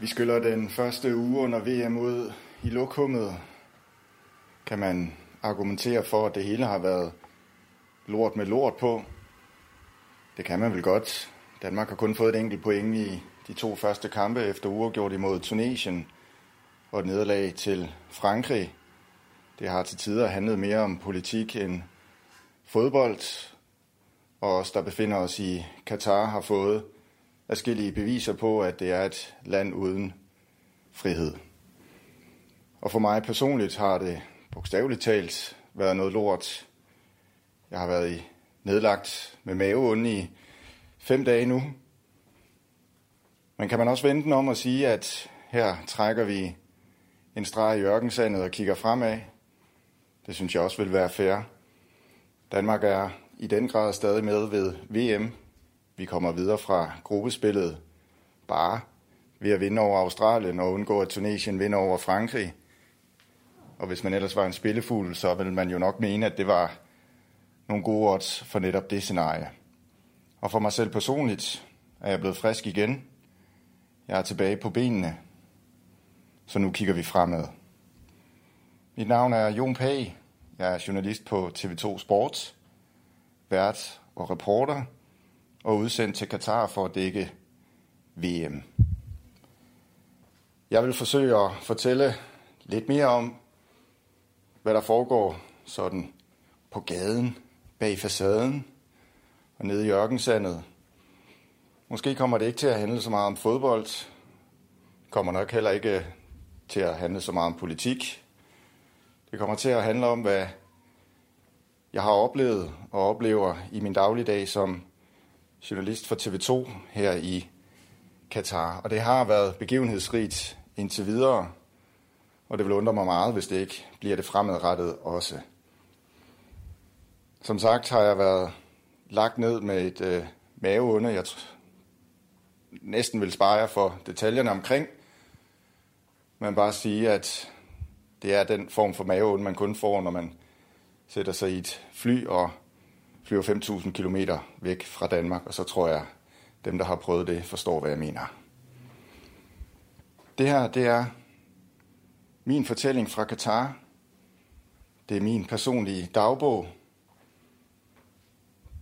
Vi skyller den første uge under VM ud i lokummet. Kan man argumentere for, at det hele har været lort med lort på? Det kan man vel godt. Danmark har kun fået et enkelt point i de to første kampe efter uafgjort imod Tunesien og et nederlag til Frankrig. Det har til tider handlet mere om politik end fodbold, og os, der befinder os i Katar, har fået adskillige beviser på, at det er et land uden frihed. Og for mig personligt har det bogstaveligt talt været noget lort. Jeg har været i nedlagt med maveonde i fem dage nu. Men kan man også vente den om at sige, at her trækker vi en streg i ørkensandet og kigger fremad? Det synes jeg også vil være fair. Danmark er i den grad stadig med ved VM. Vi kommer videre fra gruppespillet bare ved at vinde over Australien og undgå, at Tunesien vinder over Frankrig. Og hvis man ellers var en spillefugl, så ville man jo nok mene, at det var nogle gode odds for netop det scenarie. Og for mig selv personligt er jeg blevet frisk igen. Jeg er tilbage på benene. Så nu kigger vi fremad. Mit navn er Jon Pag. Jeg er journalist på TV2 Sport, vært og reporter, og udsendt til Katar for at dække VM. Jeg vil forsøge at fortælle lidt mere om, hvad der foregår sådan på gaden, bag facaden og nede i ørkensandet. Måske kommer det ikke til at handle så meget om fodbold. Kommer nok heller ikke til at handle så meget om politik. Det kommer til at handle om, hvad jeg har oplevet og oplever i min dagligdag som journalist for TV2 her i Katar. Og det har været begivenhedsrigt indtil videre, og det vil undre mig meget, hvis det ikke bliver det fremadrettet også. Som sagt har jeg været lagt ned med et øh, maveunde. Jeg næsten vil spare jer for detaljerne omkring, men bare sige, at det er den form for maveunde, man kun får, når man sætter sig i et fly og flyver 5.000 km væk fra Danmark, og så tror jeg, dem, der har prøvet det, forstår, hvad jeg mener. Det her, det er min fortælling fra Katar. Det er min personlige dagbog.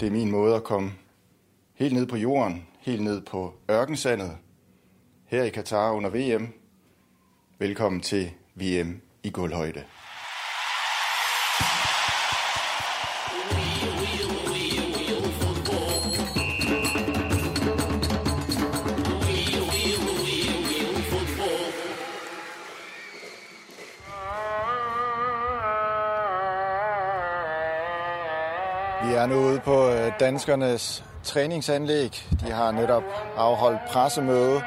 Det er min måde at komme helt ned på jorden, helt ned på ørkensandet, her i Katar under VM. Velkommen til VM i gulvhøjde. Vi er nu ude på øh, danskernes træningsanlæg. De har netop afholdt pressemøde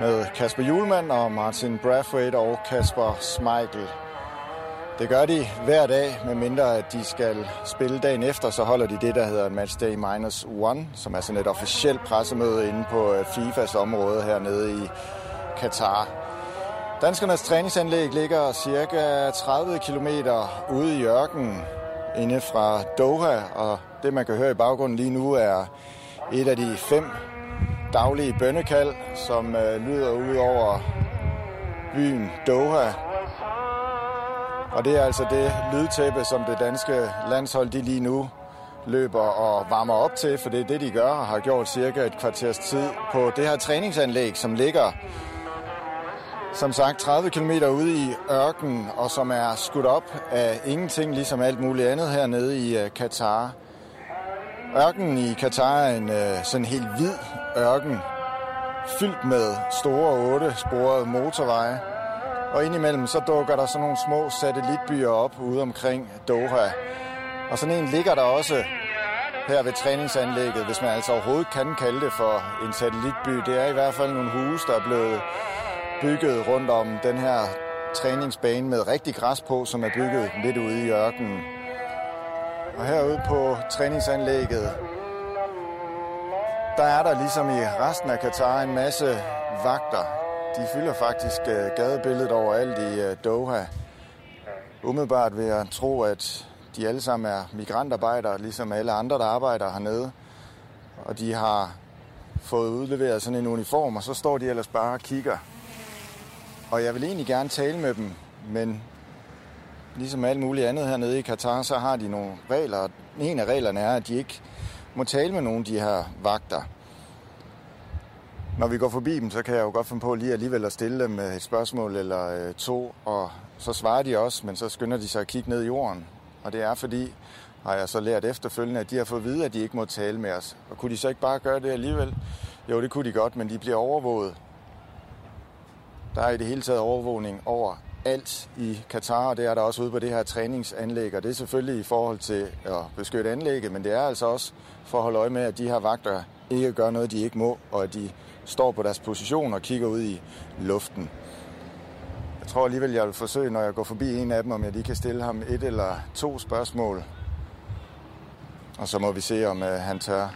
med Kasper Julemand og Martin Brathwaite og Kasper Smeichel. Det gør de hver dag, medmindre at de skal spille dagen efter, så holder de det, der hedder Matchday Minus One, som er sådan et officielt pressemøde inde på øh, FIFAs område hernede i Katar. Danskernes træningsanlæg ligger cirka 30 km ude i ørkenen, inde fra Doha, og det man kan høre i baggrunden lige nu er et af de fem daglige bønnekald, som øh, lyder ud over byen Doha. Og det er altså det lydtæppe, som det danske landshold de lige nu løber og varmer op til, for det er det, de gør og har gjort cirka et kvarters tid på det her træningsanlæg, som ligger som sagt 30 km ude i ørken, og som er skudt op af ingenting, ligesom alt muligt andet hernede i øh, Katar. Ørkenen i Katar er en øh, sådan helt hvid ørken, fyldt med store otte sporede motorveje. Og indimellem så dukker der sådan nogle små satellitbyer op ude omkring Doha. Og sådan en ligger der også her ved træningsanlægget, hvis man altså overhovedet kan kalde det for en satellitby. Det er i hvert fald nogle huse, der er blevet bygget rundt om den her træningsbane med rigtig græs på, som er bygget lidt ude i ørkenen. Og herude på træningsanlægget, der er der ligesom i resten af Katar en masse vagter. De fylder faktisk øh, gadebilledet overalt i øh, Doha. Umiddelbart vil jeg tro, at de alle sammen er migrantarbejdere, ligesom alle andre, der arbejder hernede. Og de har fået udleveret sådan en uniform, og så står de ellers bare og kigger. Og jeg vil egentlig gerne tale med dem, men ligesom alt muligt andet hernede i Katar, så har de nogle regler. En af reglerne er, at de ikke må tale med nogen af de her vagter. Når vi går forbi dem, så kan jeg jo godt finde på lige alligevel at stille dem øh, et spørgsmål eller øh, to, og så svarer de også, men så skynder de sig at kigge ned i jorden. Og det er fordi, har jeg så lært efterfølgende, at de har fået at vide, at de ikke må tale med os. Og kunne de så ikke bare gøre det alligevel? Jo, det kunne de godt, men de bliver overvåget. Der er i det hele taget overvågning over alt i Katar, og det er der også ude på det her træningsanlæg. Og det er selvfølgelig i forhold til at beskytte anlægget, men det er altså også for at holde øje med, at de her vagter ikke gør noget, de ikke må, og at de står på deres position og kigger ud i luften. Jeg tror alligevel, jeg vil forsøge, når jeg går forbi en af dem, om jeg lige kan stille ham et eller to spørgsmål. Og så må vi se, om øh, han tør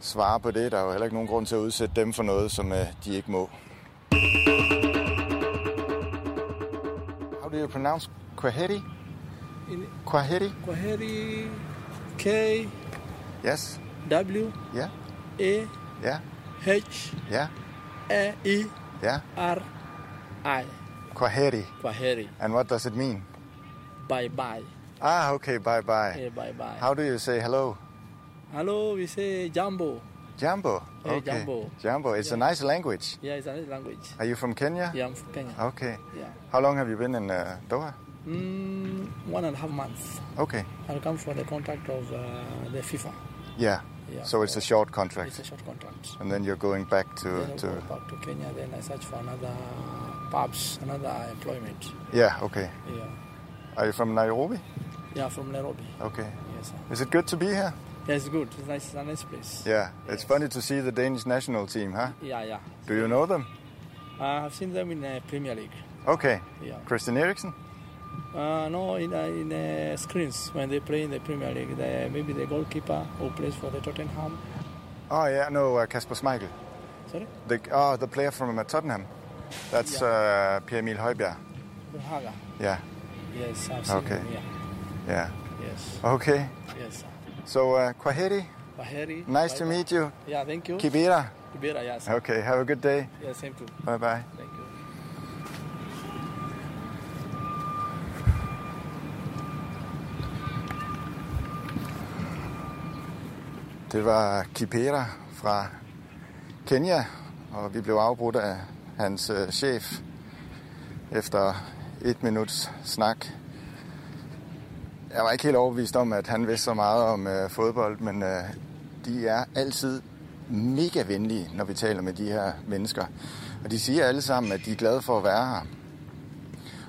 svare på det. Der er jo heller ikke nogen grund til at udsætte dem for noget, som øh, de ikke må. How do you pronounce Kwaheri? Kwaheri? Kwaheri K Yes. W Yeah. A Yeah. H Yeah. A E Yeah. R I. Kwaheri. Kwaheri. And what does it mean? Bye bye. Ah, okay. Bye bye. Bye bye. How do you say hello? Hello, we say Jumbo. Jambo. Hey, Okay. Jambo. Jambo. It's a nice language. Yeah, it's a nice language. Are you from Kenya? Yeah, I'm from Kenya. Okay. Yeah. How long have you been in uh, Doha? Mm, one and a half months. Okay. I come for the contract of uh, the FIFA. Yeah. Yeah. So it's a short contract. It's a short contract. And then you're going back to, Then to go back to Kenya. Then I search for another pubs, another employment. Yeah, okay. Yeah. Are you from Nairobi? Yeah, from Nairobi. Okay. Yes. Sir. Is it good to be here? Yeah, it's good. It's nice. It's a nice place. Yeah. It's funny to see the Danish national team, huh? Yeah, yeah. Do you know them? I have seen them in uh, Premier League. Okay. Yeah. Christian Eriksen? Uh, no, in uh, in uh, screens when they play in the Premier League. The, maybe the goalkeeper who plays for the Tottenham. Oh, yeah. No, uh, Kasper Schmeichel. Sorry, The, oh, the player from uh, Tottenham. That's uh, Pierre-Emil Højbjerg. Haga. Yeah. Yes, I've seen Okay. him. Yeah. Yeah. Yes. Okay. Yes. sir. So, uh, Kwaheri, Baheri. nice to bye-bye. meet you. Yeah, thank you. Kibera. Kibera, yes. Okay, have a good day. Yeah, same too. Bye bye. Thank you. Det var Kipera fra Kenya, og vi blev afbrudt af hans øh, chef efter et minuts snak. Jeg var ikke helt overbevist om, at han vidste så meget om øh, fodbold, men øh, de er altid mega venlige, når vi taler med de her mennesker. Og de siger alle sammen, at de er glade for at være her.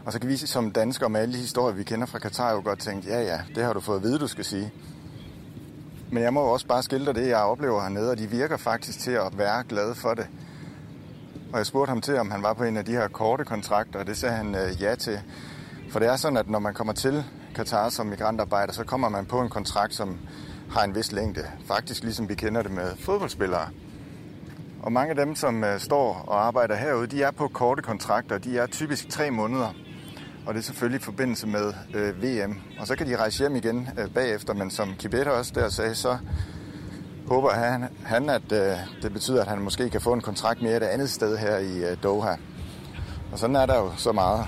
Og så kan vi som danskere med alle de historier, vi kender fra Katar, jo godt tænke, ja ja, det har du fået at vide, du skal sige. Men jeg må jo også bare skildre det, jeg oplever hernede, og de virker faktisk til at være glade for det. Og jeg spurgte ham til, om han var på en af de her korte kontrakter, og det sagde han øh, ja til. For det er sådan, at når man kommer til Katar som migrantarbejder, så kommer man på en kontrakt, som har en vis længde. Faktisk ligesom vi kender det med fodboldspillere. Og mange af dem, som øh, står og arbejder herude, de er på korte kontrakter. De er typisk tre måneder. Og det er selvfølgelig i forbindelse med øh, VM. Og så kan de rejse hjem igen øh, bagefter, men som Kibeta også der sagde, så håber han, han at øh, det betyder, at han måske kan få en kontrakt mere et andet sted her i øh, Doha. Og sådan er der jo så meget.